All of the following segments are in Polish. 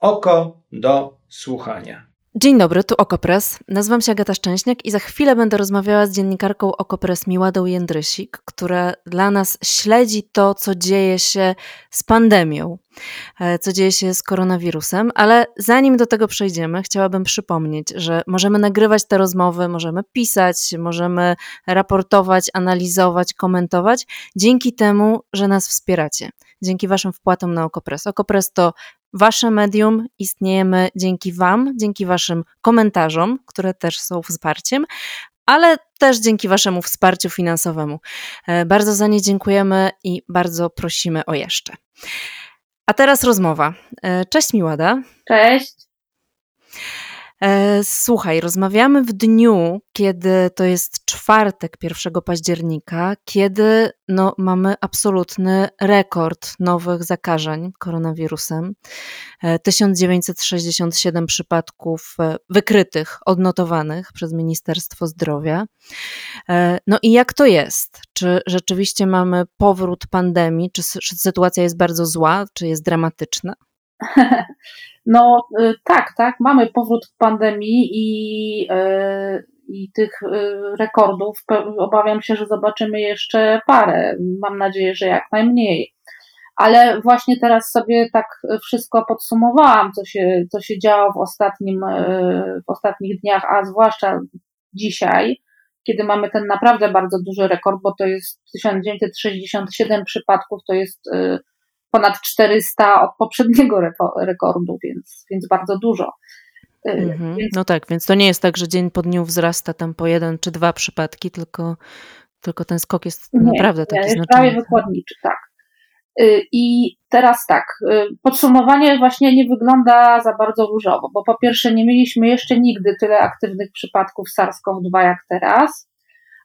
oko do słuchania. Dzień dobry, tu Okopres. Nazywam się Agata Szczęśniak i za chwilę będę rozmawiała z dziennikarką Okopres Miładą Jędrysik, która dla nas śledzi to, co dzieje się z pandemią, e, co dzieje się z koronawirusem, ale zanim do tego przejdziemy, chciałabym przypomnieć, że możemy nagrywać te rozmowy, możemy pisać, możemy raportować, analizować, komentować dzięki temu, że nas wspieracie dzięki Waszym wpłatom na Okopres. Okopres to Wasze medium, istniejemy dzięki Wam, dzięki Waszym komentarzom, które też są wsparciem, ale też dzięki Waszemu wsparciu finansowemu. E, bardzo za nie dziękujemy i bardzo prosimy o jeszcze. A teraz rozmowa. E, cześć Miłada. Cześć. E, słuchaj, rozmawiamy w dniu, kiedy to jest czwartek 1 października, kiedy no, mamy absolutny rekord nowych zakażeń koronawirusem. 1967 e, przypadków e, wykrytych, odnotowanych przez Ministerstwo Zdrowia. No i jak to jest? Czy rzeczywiście mamy powrót pandemii? Czy sytuacja jest bardzo zła? Czy jest dramatyczna? No y, tak, tak, mamy powrót pandemii i, y, i tych y, rekordów. Obawiam się, że zobaczymy jeszcze parę. Mam nadzieję, że jak najmniej. Ale właśnie teraz sobie tak wszystko podsumowałam, co się, co się działo w, ostatnim, w ostatnich dniach, a zwłaszcza dzisiaj, kiedy mamy ten naprawdę bardzo duży rekord, bo to jest 1967 przypadków, to jest ponad 400 od poprzedniego rekordu, więc, więc bardzo dużo. Y, mhm. Więc... No tak, więc to nie jest tak, że dzień po dniu wzrasta tam po jeden czy dwa przypadki, tylko, tylko ten skok jest nie, naprawdę taki nie, znaczący. prawie wykładniczy, tak. Y, I teraz tak, y, podsumowanie właśnie nie wygląda za bardzo różowo, bo po pierwsze nie mieliśmy jeszcze nigdy tyle aktywnych przypadków SARS-CoV-2 jak teraz.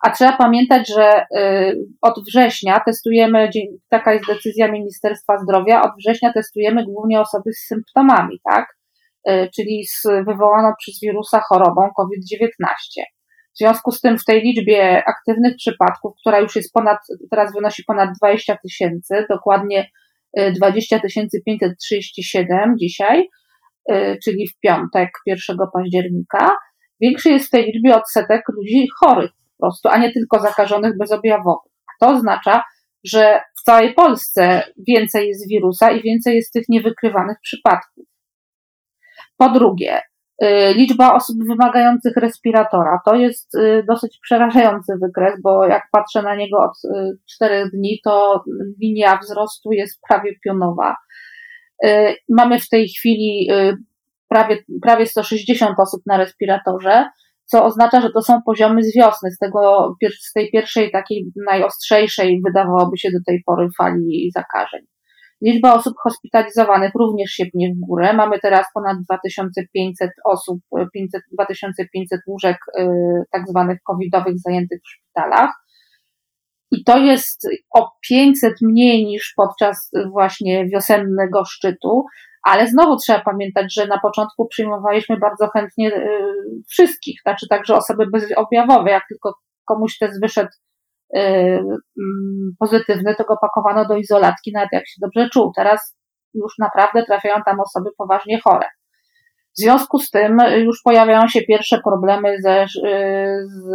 A trzeba pamiętać, że y, od września testujemy, taka jest decyzja Ministerstwa Zdrowia, od września testujemy głównie osoby z symptomami, tak? Y, czyli z wywołaną przez wirusa chorobą COVID-19. W związku z tym w tej liczbie aktywnych przypadków, która już jest ponad, teraz wynosi ponad 20 tysięcy, dokładnie 20 y, 537 dzisiaj, czyli w piątek 1 października, większy jest w tej liczbie odsetek ludzi chorych po prostu, a nie tylko zakażonych bezobjawowych. To oznacza, że w całej Polsce więcej jest wirusa i więcej jest tych niewykrywanych przypadków. Po drugie, y, liczba osób wymagających respiratora to jest y, dosyć przerażający wykres, bo jak patrzę na niego od y, czterech dni, to linia wzrostu jest prawie pionowa. Mamy w tej chwili prawie, prawie 160 osób na respiratorze co oznacza, że to są poziomy z wiosny, z, tego, z tej pierwszej, takiej najostrzejszej, wydawałoby się do tej pory fali zakażeń. Liczba osób hospitalizowanych również się pnie w górę. Mamy teraz ponad 2500 osób, 500, 2500 łóżek y, tak zwanych covidowych zajętych w szpitalach. I to jest o 500 mniej niż podczas właśnie wiosennego szczytu, ale znowu trzeba pamiętać, że na początku przyjmowaliśmy bardzo chętnie y, wszystkich, znaczy także osoby bezobjawowe. Jak tylko komuś test wyszedł y, mm, pozytywny, to go pakowano do izolatki, nawet jak się dobrze czuł. Teraz już naprawdę trafiają tam osoby poważnie chore. W związku z tym już pojawiają się pierwsze problemy ze, y, z,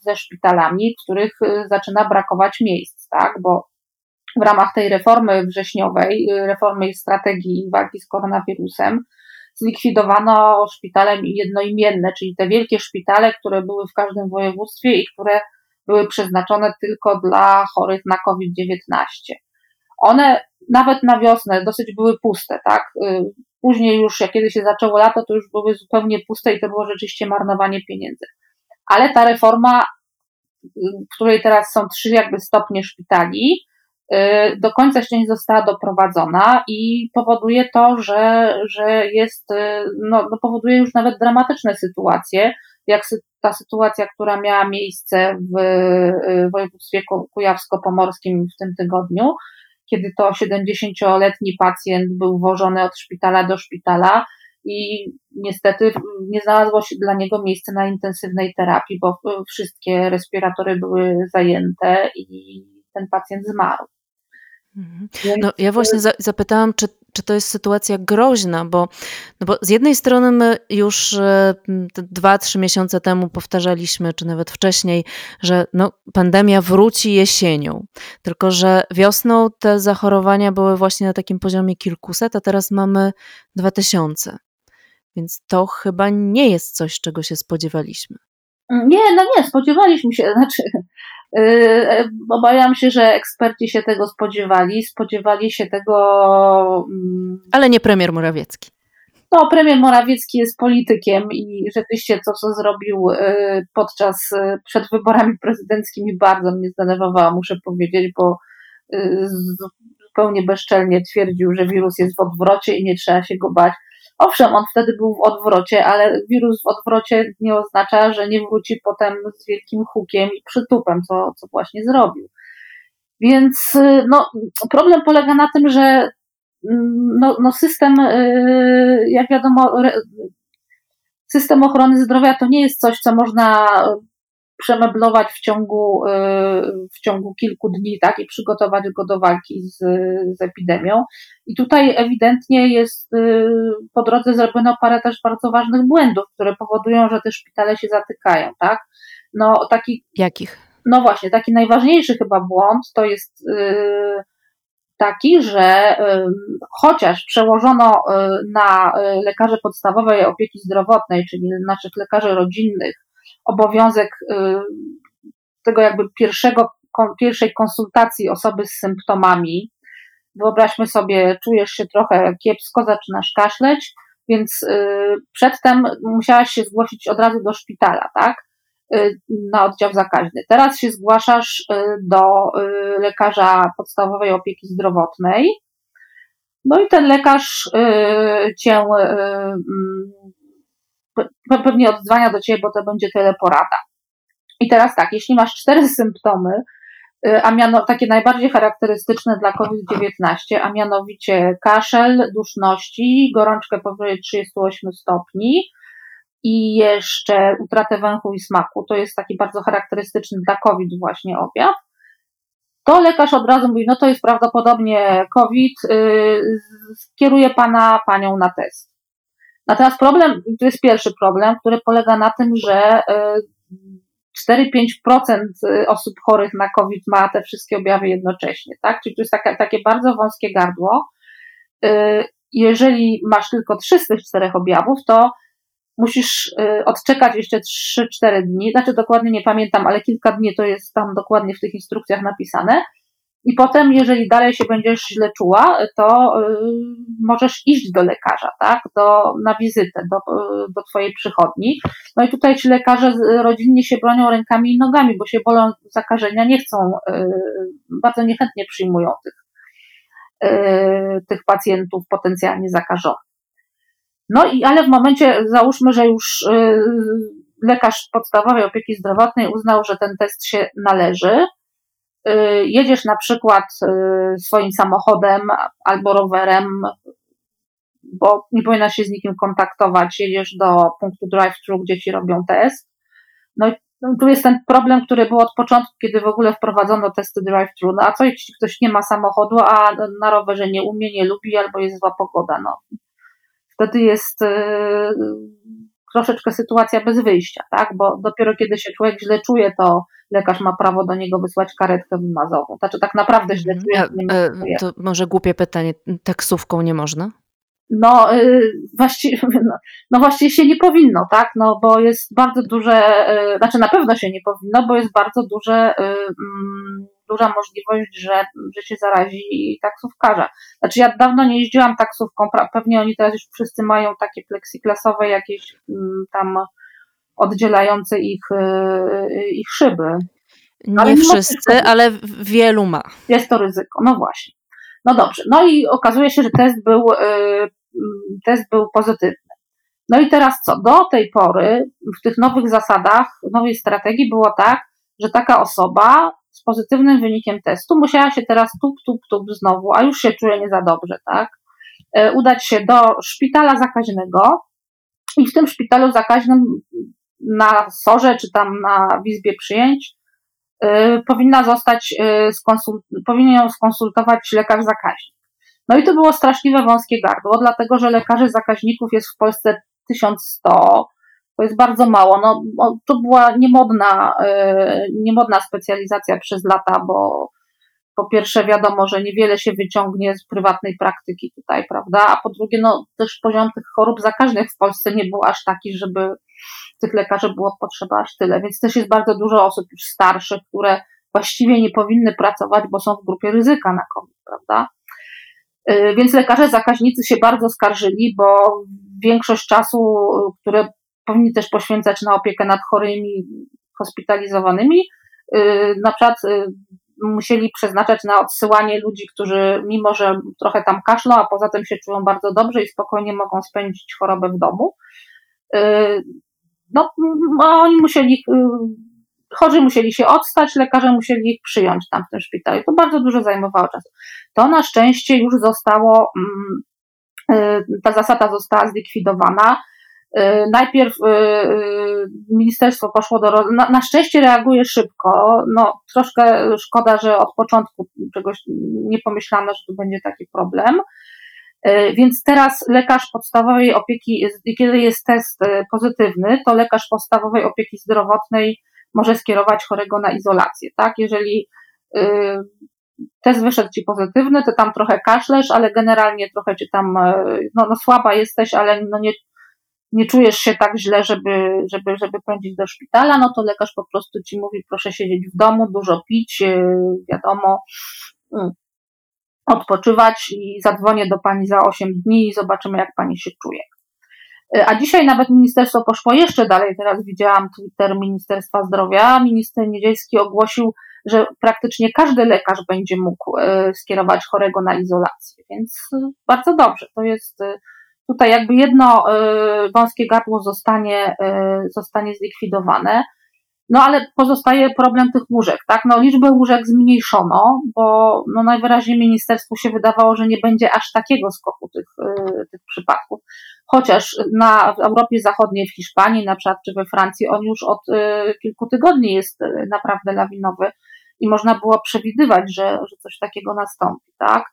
ze szpitalami, których zaczyna brakować miejsc, tak? Bo w ramach tej reformy wrześniowej, y, reformy strategii walki z koronawirusem, zlikwidowano szpitale jednoimienne, czyli te wielkie szpitale, które były w każdym województwie i które były przeznaczone tylko dla chorych na COVID-19. One nawet na wiosnę dosyć były puste, tak? Y, później już, jak kiedy się zaczęło lato, to już były zupełnie puste i to było rzeczywiście marnowanie pieniędzy. Ale ta reforma, y, w której teraz są trzy jakby stopnie szpitali, do końca jeszcze nie została doprowadzona i powoduje to, że, że jest, y, no, no powoduje już nawet dramatyczne sytuacje, jak ta sytuacja, która miała miejsce w y, województwie kujawsko-pomorskim w tym tygodniu, kiedy to 70-letni pacjent był wożony od szpitala do szpitala i niestety nie znalazło się dla niego miejsce na intensywnej terapii, bo wszystkie respiratory były zajęte i ten pacjent zmarł. Mhm. No, ja właśnie za, zapytałam, czy, czy to jest sytuacja groźna, bo, no bo z jednej strony my już e, dwa, trzy miesiące temu powtarzaliśmy, czy nawet wcześniej, że no, pandemia wróci jesienią, tylko że wiosną te zachorowania były właśnie na takim poziomie kilkuset, a teraz mamy dwa tysiące. Więc to chyba nie jest coś, czego się spodziewaliśmy. Nie, no nie, spodziewaliśmy się, znaczy obawiam się, że eksperci się tego spodziewali, spodziewali się tego... Yy, Ale nie premier Morawiecki. No, premier Morawiecki jest politykiem i rzeczywiście to, co zrobił yy, podczas, przed wyborami prezydenckimi bardzo mnie zdenerwowało, muszę powiedzieć, bo zupełnie bezczelnie twierdził, że wirus jest w odwrocie i nie trzeba się go bać. Owszem, on wtedy był w odwrocie, ale wirus w odwrocie nie oznacza, że nie wróci potem z wielkim hukiem i przytupem, co, co właśnie zrobił. Więc y, no, problem polega na tym, że mm, no, no system, y, jak wiadomo, system ochrony zdrowia to nie jest coś, co można przemeblować w ciągu, y, w ciągu kilku dni, tak, i przygotować go do walki z, z epidemią. I tutaj ewidentnie jest y, po drodze zrobiono parę też bardzo ważnych błędów, które powodują, że te szpitale się zatykają, tak. No, taki. Jakich? No właśnie, taki najważniejszy chyba błąd to jest y, taki, że chociaż przełożono na lekarzy podstawowej opieki zdrowotnej, czyli naszych lekarzy rodzinnych, obowiązek y, tego jakby pierwszego, pierwszej konsultacji osoby z symptomami. Wyobraźmy sobie, czujesz się trochę kiepsko, zaczynasz kaszleć, więc y, przedtem musiałaś się zgłosić od razu do szpitala, tak? Y, na oddział zakaźny. Teraz się zgłaszasz do lekarza podstawowej opieki zdrowotnej. No i ten lekarz cię pewnie odzwania do ciebie, bo to będzie teleporada. I teraz tak, jeśli masz cztery symptomy, y, a miano, takie najbardziej charakterystyczne dla COVID-19, a mianowicie kaszel, duszności, gorączkę powyżej 38 stopni i jeszcze utratę węchu i smaku, to jest taki bardzo charakterystyczny dla COVID właśnie objaw, to lekarz od razu mówi, no to jest prawdopodobnie COVID, yy, skieruje pana, panią na test. Natomiast problem, to jest pierwszy problem, który polega na tym, że 4-5% e, osób chorych na COVID ma te wszystkie objawy jednocześnie, tak? Czyli to jest takie, takie bardzo wąskie gardło. E, jeżeli masz tylko 3 z tych czterech objawów, to musisz odczekać jeszcze 3-4 dni, znaczy dokładnie nie pamiętam, ale kilka dni to jest tam dokładnie w tych instrukcjach napisane, i potem, jeżeli dalej się będziesz źle czuła, to y, możesz iść do lekarza, tak? Do, na wizytę, do, y, do twojej przychodni. No i tutaj ci lekarze rodzinnie się bronią rękami i nogami, bo się bolą zakażenia, nie chcą, y, bardzo niechętnie przyjmują tych, tych pacjentów potencjalnie zakażonych. No i ale w momencie, załóżmy, że już lekarz podstawowej opieki zdrowotnej uznał, że ten test się należy, jedziesz na przykład y, swoim samochodem albo rowerem, bo nie powinnaś się z nikim kontaktować, jedziesz do punktu drive-thru, gdzie ci robią test. No i tu jest ten problem, który był od początku, kiedy w ogóle wprowadzono testy drive-thru. No a co jeśli ktoś nie ma samochodu, a na rowerze nie umie, nie lubi albo jest zła pogoda? No. Wtedy jest yy, troszeczkę sytuacja bez wyjścia, tak? Bo dopiero kiedy się człowiek źle czuje, to lekarz ma prawo do niego wysłać karetkę wymazową. Znaczy tak naprawdę źle czuje. A, nie to może głupie pytanie, taksówką nie można? No, yy, właściwie, no, no, właściwie się nie powinno, tak? No, bo jest bardzo duże, yy, znaczy na pewno się nie powinno, bo jest bardzo duże, yy, duża możliwość, że, że się zarazi taksówkarza. Znaczy ja dawno nie jeździłam taksówką, pewnie oni teraz już wszyscy mają takie pleksiklasowe jakieś tam oddzielające ich, y, ich szyby. Nie ale wszyscy, ale wielu ma. Jest to ryzyko, no właśnie. No dobrze, no i okazuje się, że test był, y, test był pozytywny. No i teraz co? Do tej pory w tych nowych zasadach, nowej strategii było tak, że taka osoba z pozytywnym wynikiem testu musiała się teraz tup, tup, tup znowu, a już się czuje nie za dobrze, tak? Y, udać się do szpitala zakaźnego i w tym szpitalu zakaźnym na sorze czy tam na w izbie przyjęć y, powinna zostać, y, powinien ją skonsultować lekarz zakaźnik. No i to było straszliwe wąskie gardło, dlatego że lekarzy zakaźników jest w Polsce 1100, to jest bardzo mało. No, to była niemodna, e, niemodna specjalizacja przez lata, bo po pierwsze wiadomo, że niewiele się wyciągnie z prywatnej praktyki tutaj, prawda? A po drugie, no też poziom tych chorób zakaźnych w Polsce nie był aż taki, żeby tych lekarzy było potrzeba aż tyle. Więc też jest bardzo dużo osób już starszych, które właściwie nie powinny pracować, bo są w grupie ryzyka na COVID, prawda? Y, więc lekarze zakaźnicy się bardzo skarżyli, bo większość czasu, które powinni też poświęcać na opiekę nad chorymi, hospitalizowanymi, y, na przykład y, musieli przeznaczać na odsyłanie ludzi, którzy mimo, że trochę tam kaszlą, a poza tym się czują bardzo dobrze i spokojnie mogą spędzić chorobę w domu. No, oni musieli chorzy musieli się odstać, lekarze musieli ich przyjąć tam w tym szpitalu. To bardzo dużo zajmowało czasu. To na szczęście już zostało, mm, y, ta zasada została zlikwidowana. Y, najpierw y, ministerstwo poszło do. Na, na szczęście reaguje szybko. No, troszkę szkoda, że od początku czegoś nie pomyślano, że tu będzie taki problem. Więc teraz lekarz podstawowej opieki, kiedy jest test pozytywny, to lekarz podstawowej opieki zdrowotnej może skierować chorego na izolację, tak? Jeżeli test wyszedł ci pozytywny, to tam trochę kaszlesz, ale generalnie trochę ci tam, e, no, no słaba jesteś, ale no nie, nie czujesz się tak źle, żeby, żeby, żeby pędzić do szpitala, no to lekarz po prostu ci mówi, proszę siedzieć w domu, dużo pić, e, wiadomo, mm, odpoczywać i zadzwonię do pani za 8 dni i zobaczymy, jak pani się czuje. A dzisiaj nawet ministerstwo poszło jeszcze dalej. Teraz widziałam Twitter Ministerstwa Zdrowia. Minister Niedzielski ogłosił, że praktycznie każdy lekarz będzie mógł e, skierować chorego na izolację, więc bardzo dobrze. To jest tutaj jakby jedno wąskie gardło zostanie, zostanie zlikwidowane. No ale pozostaje problem tych łóżek, tak? No liczbę łóżek zmniejszono, bo no najwyraźniej ministerstwu się wydawało, że nie będzie aż takiego skoku tych, tych przypadków chociaż na, w Europie Zachodniej, w Hiszpanii na przykład, czy we Francji, on już od kilku tygodni jest naprawdę lawinowy i można było przewidywać, że, że coś takiego nastąpi, tak?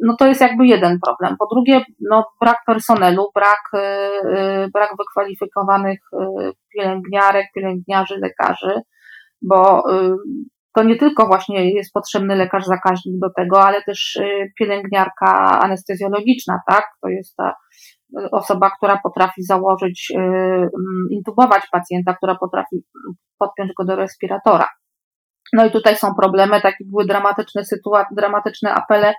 Y, no to jest jakby jeden problem. Po drugie, no brak personelu, brak, brak wykwalifikowanych pielęgniarek, pielęgniarzy, lekarzy, bo to nie tylko właśnie jest potrzebny lekarz zakaźnik do tego, ale też y, pielęgniarka anestezjologiczna, tak? To jest ta y, osoba, która potrafi założyć, y, mm, intubować pacjenta, która potrafi podpiąć go do respiratora. No i tutaj są problemy, takie były dramatyczne sytuacje, dramatyczne apele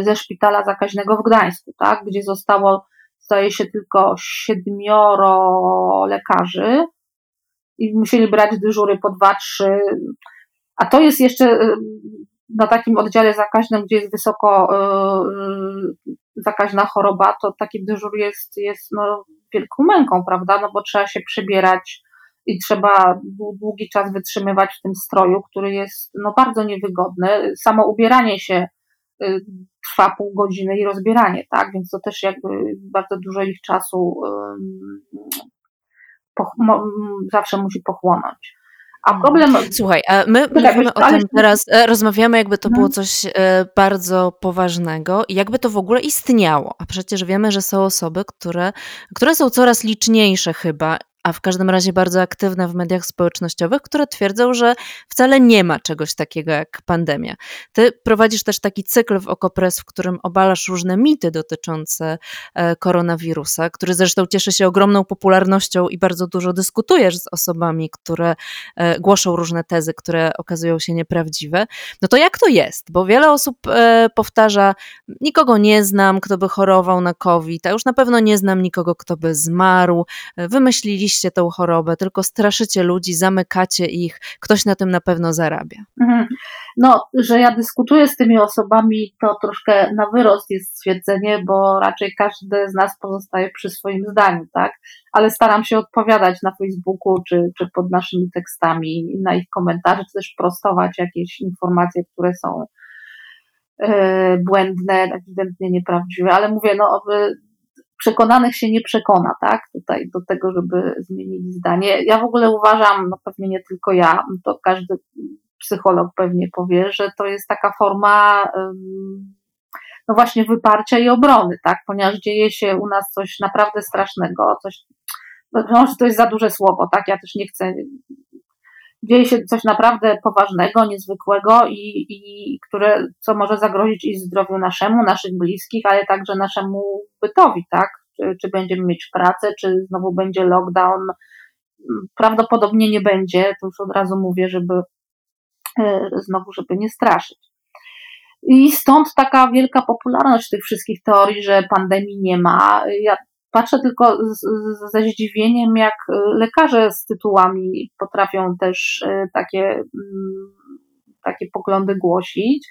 ze szpitala zakaźnego w Gdańsku, tak? Gdzie zostało, zdaje się, tylko siedmioro lekarzy i musieli brać dyżury po dwa, trzy a to jest jeszcze y, na takim oddziale zakaźnym, gdzie jest wysoko y, zakaźna choroba, to taki dyżur jest, jest no, wielką męką, prawda? No bo trzeba się przebierać i trzeba długi czas wytrzymywać w tym stroju, który jest no, bardzo niewygodny. Samo ubieranie się trwa pół godziny i rozbieranie, tak? Więc to też jakby bardzo dużo ich czasu zawsze musi pochłonąć. A mhm. problem. Słuchaj, a my tak, mówimy o tym teraz, e, rozmawiamy, jakby to było mhm. coś e, bardzo poważnego i jakby to w ogóle istniało. A przecież wiemy, że są osoby, które, które są coraz liczniejsze chyba a w każdym razie bardzo aktywne w mediach społecznościowych, które twierdzą, że wcale nie ma czegoś takiego jak pandemia. Ty prowadzisz też taki cykl w Okopres, w którym obalasz różne mity dotyczące e, koronawirusa, który zresztą cieszy się ogromną popularnością i bardzo dużo dyskutujesz z osobami, które e, głoszą różne tezy, które okazują się nieprawdziwe. No to jak to jest? Bo wiele osób e, powtarza, nikogo nie znam, kto by chorował na COVID, a już na pewno nie znam nikogo, kto by zmarł. Wymyśliliście tę tą chorobę, tylko straszycie ludzi, zamykacie ich, ktoś na tym na pewno zarabia. Mhm. No, że ja dyskutuję z tymi osobami, to troszkę na wyrost jest stwierdzenie, bo raczej każdy z nas pozostaje przy swoim zdaniu, tak? Ale staram się odpowiadać na Facebooku, czy, czy pod naszymi tekstami, na ich komentarze, czy też prostować jakieś informacje, które są e, błędne, ewidentnie nieprawdziwe, ale mówię, no przekonanych się nie przekona, tak, tutaj do tego, żeby zmienili zdanie. Ja w ogóle uważam, no pewnie nie tylko ja, to każdy psycholog pewnie powie, że to jest taka forma no właśnie wyparcia i obrony, tak? Ponieważ dzieje się u nas coś naprawdę strasznego, coś, no, to jest za duże słowo, tak? Ja też nie chcę. Dzieje się coś naprawdę poważnego, niezwykłego i, i które, co może zagrozić i zdrowiu naszemu, naszych bliskich, ale także naszemu bytowi, tak? Czy, czy będziemy mieć pracę, czy znowu będzie lockdown. Prawdopodobnie nie będzie, to już od razu mówię, żeby e, znowu, żeby nie straszyć. I stąd taka wielka popularność tych wszystkich teorii, że pandemii nie ma. Ja patrzę tylko z, z, ze zdziwieniem, jak lekarze z tytułami potrafią też e, takie, mm, takie poglądy głosić.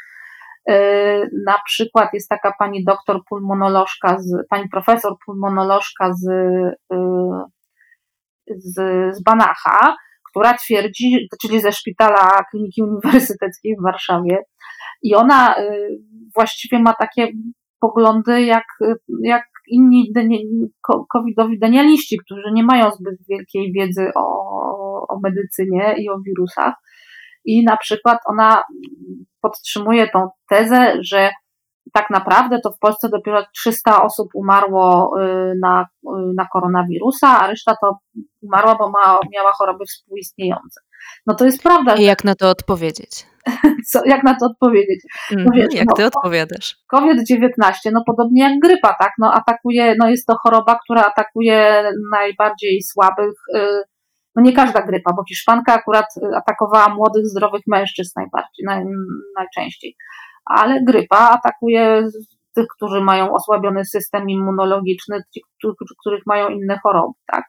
E, na przykład jest taka pani doktor pulmonolożka, z, pani profesor pulmonolożka z, e, z, z Banacha, która twierdzi, czyli ze szpitala Kliniki Uniwersyteckiej w Warszawie, i ona właściwie ma takie poglądy jak, jak inni covidowi denialiści, którzy nie mają zbyt wielkiej wiedzy o, o medycynie i o wirusach. I na przykład ona podtrzymuje tą tezę, że tak naprawdę to w Polsce dopiero 300 osób umarło y, na, y, na koronawirusa, a reszta to umarła, bo ma, miała choroby współistniejące. No to jest prawda. I jak na to odpowiedzieć? Co, jak na to odpowiedzieć? No mm, wiesz, jak no, ty odpowiadasz? COVID-19, no podobnie jak grypa, tak? No atakuje, no jest to choroba, która atakuje najbardziej słabych. Y, no nie każda grypa, bo hiszpanka akurat atakowała młodych, zdrowych mężczyzn najbardziej, naj, najczęściej. Ale grypa atakuje tych, którzy mają osłabiony system immunologiczny, tych, których mają inne choroby, tak?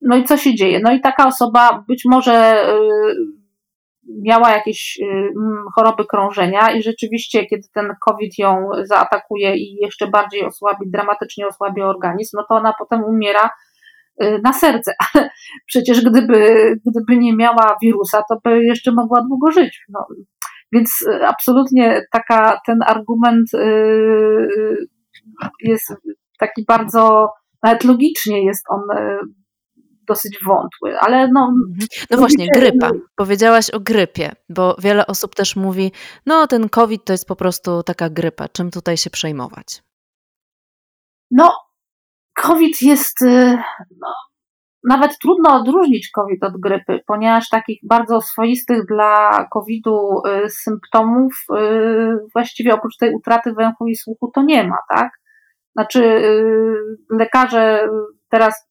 No i co się dzieje? No i taka osoba być może y, miała jakieś y, choroby krążenia i rzeczywiście, kiedy ten COVID ją zaatakuje i jeszcze bardziej osłabi, dramatycznie osłabi organizm, no to ona potem umiera y, na serce, przecież gdyby, gdyby nie miała wirusa, to by jeszcze mogła długo żyć. No, więc absolutnie taka, ten argument jest taki bardzo, nawet logicznie jest on dosyć wątły, ale no... Mhm. No właśnie, grypa. Powiedziałaś o grypie, bo wiele osób też mówi, no ten COVID to jest po prostu taka grypa, czym tutaj się przejmować? No, COVID jest, y, no, nawet trudno odróżnić COVID od grypy, ponieważ takich bardzo swoistych dla COVID-u y, symptomów y, właściwie oprócz tej utraty węchu i słuchu to nie ma, tak? Znaczy lekarze teraz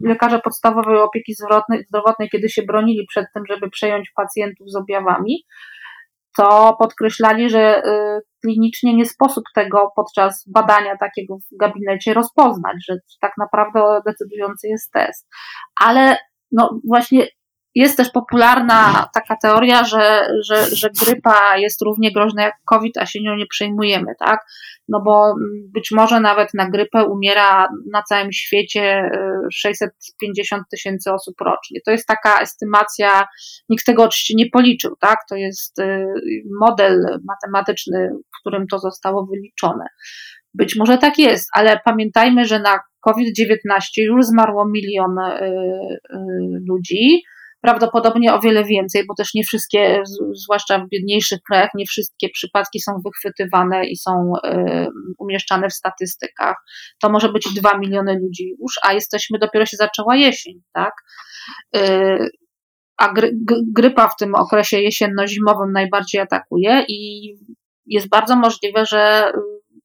lekarze podstawowej opieki zdrowotnej, zdrowotnej, kiedy się bronili przed tym, żeby przejąć pacjentów z objawami, to podkreślali, że y, klinicznie nie sposób tego podczas badania takiego w gabinecie rozpoznać, że tak naprawdę decydujący jest test. Ale no właśnie jest też popularna taka teoria, że, że, że grypa jest równie groźna jak COVID, a się nią nie przejmujemy, tak? No bo być może nawet na grypę umiera na całym świecie 650 y, tysięcy osób rocznie. To jest taka estymacja, nikt tego oczywiście nie policzył, tak? To jest y, model matematyczny, w którym to zostało wyliczone. Być może tak jest, ale pamiętajmy, że na COVID-19 już zmarło milion y, ludzi prawdopodobnie o wiele więcej, bo też nie wszystkie, zwłaszcza w biedniejszych krajach, nie wszystkie przypadki są wychwytywane i są umieszczane w statystykach. To może być 2 miliony ludzi już, a jesteśmy, dopiero się zaczęła jesień, tak? Y, a gry, grypa w tym okresie jesienno-zimowym najbardziej atakuje i jest bardzo możliwe, że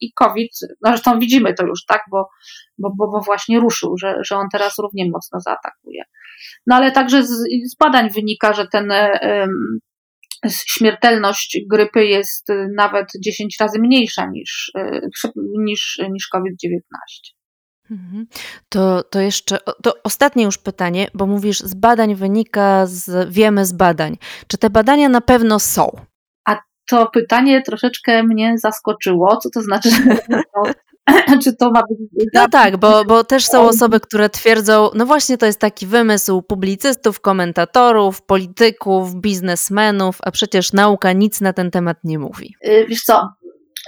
i COVID, no zresztą widzimy to już, tak, bo, bo, bo, właśnie ruszył, że, że on teraz równie mocno zaatakuje. No ale także z, z badań wynika, że ten śmiertelność grypy jest nawet 10 razy mniejsza niż, e, niż, niż COVID-19. Mhm. To, to jeszcze to ostatnie już pytanie, bo mówisz, z badań wynika, z, wiemy z badań. Czy te badania na pewno są? To pytanie troszeczkę mnie zaskoczyło. Co to znaczy, czy to ma być. No tak, bo, bo też są osoby, które twierdzą, no właśnie to jest taki wymysł publicystów, komentatorów, polityków, biznesmenów, a przecież nauka nic na ten temat nie mówi. Y, wiesz co,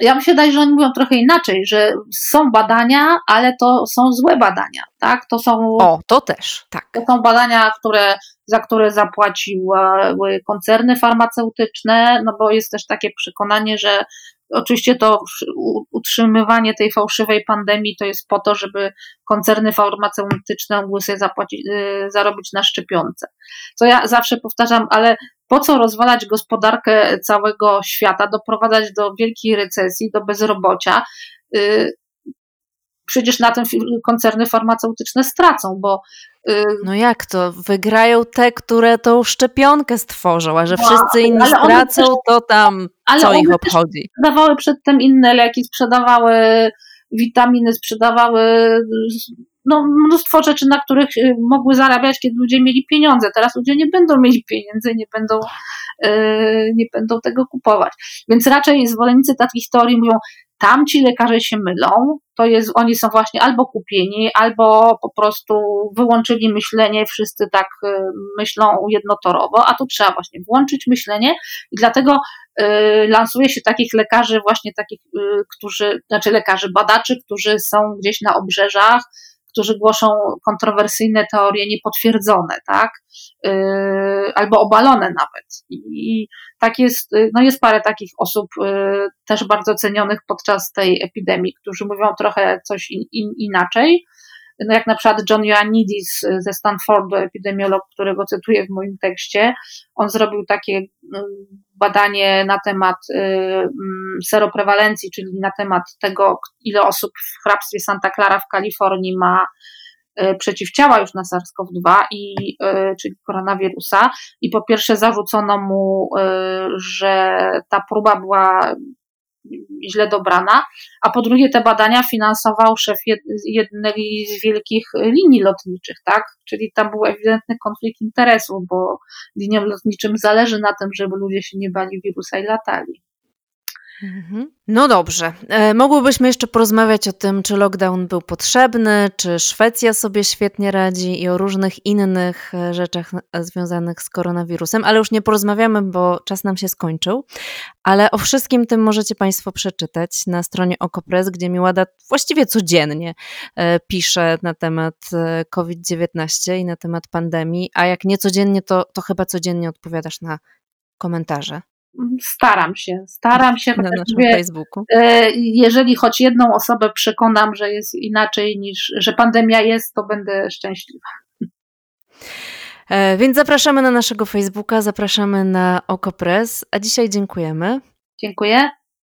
ja mi się wydaje, że oni mówią trochę inaczej, że są badania, ale to są złe badania, tak? To są. O, to też, tak. To są badania, które, za które zapłaciły koncerny farmaceutyczne, no bo jest też takie przekonanie, że Oczywiście to utrzymywanie tej fałszywej pandemii to jest po to, żeby koncerny farmaceutyczne mogły sobie zapłacić, y, zarobić na szczepionce. Co ja zawsze powtarzam, ale po co rozwalać gospodarkę całego świata, doprowadzać do wielkiej recesji, do bezrobocia? Y, przecież na tym koncerny farmaceutyczne stracą, bo. Y, no jak to? Wygrają te, które tą szczepionkę stworzą, a że no, wszyscy inni stracą, też, to tam co ich obchodzi? Sprzedawały przedtem inne leki, sprzedawały witaminy, sprzedawały no, mnóstwo rzeczy, na których y, mogły zarabiać, kiedy ludzie mieli pieniądze. Teraz ludzie nie będą mieli pieniędzy, nie będą, yy, nie będą tego kupować. Więc raczej zwolennicy takich teorii mówią, tamci lekarze się mylą, to jest, oni są właśnie albo kupieni, albo po prostu wyłączyli myślenie, wszyscy tak y, myślą jednotorowo, a tu trzeba właśnie włączyć myślenie i dlatego y, lansuje się takich lekarzy, właśnie takich, y, którzy, znaczy lekarzy, badaczy, którzy są gdzieś na obrzeżach, którzy głoszą kontrowersyjne teorie niepotwierdzone, tak? Yy, albo obalone nawet. I tak jest, yy, no jest parę takich osób yy, też bardzo cenionych podczas tej epidemii, którzy mówią trochę coś in, in, inaczej. No jak na przykład John Ioannidis ze Stanfordu, epidemiolog, którego cytuję w moim tekście, on zrobił takie badanie na temat seroprewalencji, czyli na temat tego, ile osób w hrabstwie Santa Clara w Kalifornii ma przeciwciała już na SARS-CoV-2, i, czyli koronawirusa. I po pierwsze zarzucono mu, że ta próba była źle dobrana, a po drugie te badania finansował szef jednej z wielkich linii lotniczych, tak? Czyli tam był ewidentny konflikt interesów, bo liniom lotniczym zależy na tym, żeby ludzie się nie bali wirusa i latali. Mhm. No dobrze. E, mogłybyśmy jeszcze porozmawiać o tym, czy lockdown był potrzebny, czy Szwecja sobie świetnie radzi i o różnych innych e, rzeczach e, związanych z koronawirusem, ale już nie porozmawiamy, bo czas nam się skończył. Ale o wszystkim tym możecie Państwo przeczytać na stronie Okopres, gdzie Miłada właściwie codziennie pisze na temat COVID-19 i na temat pandemii, a jak nie codziennie, to, to chyba codziennie odpowiadasz na komentarze. Staram się, staram się. Na naszym Facebooku. E, jeżeli choć jedną osobę przekonam, że jest inaczej niż, że pandemia jest, to będę szczęśliwa. E, więc zapraszamy na naszego Facebooka, zapraszamy na OkoPress, a dzisiaj dziękujemy. Dziękuję.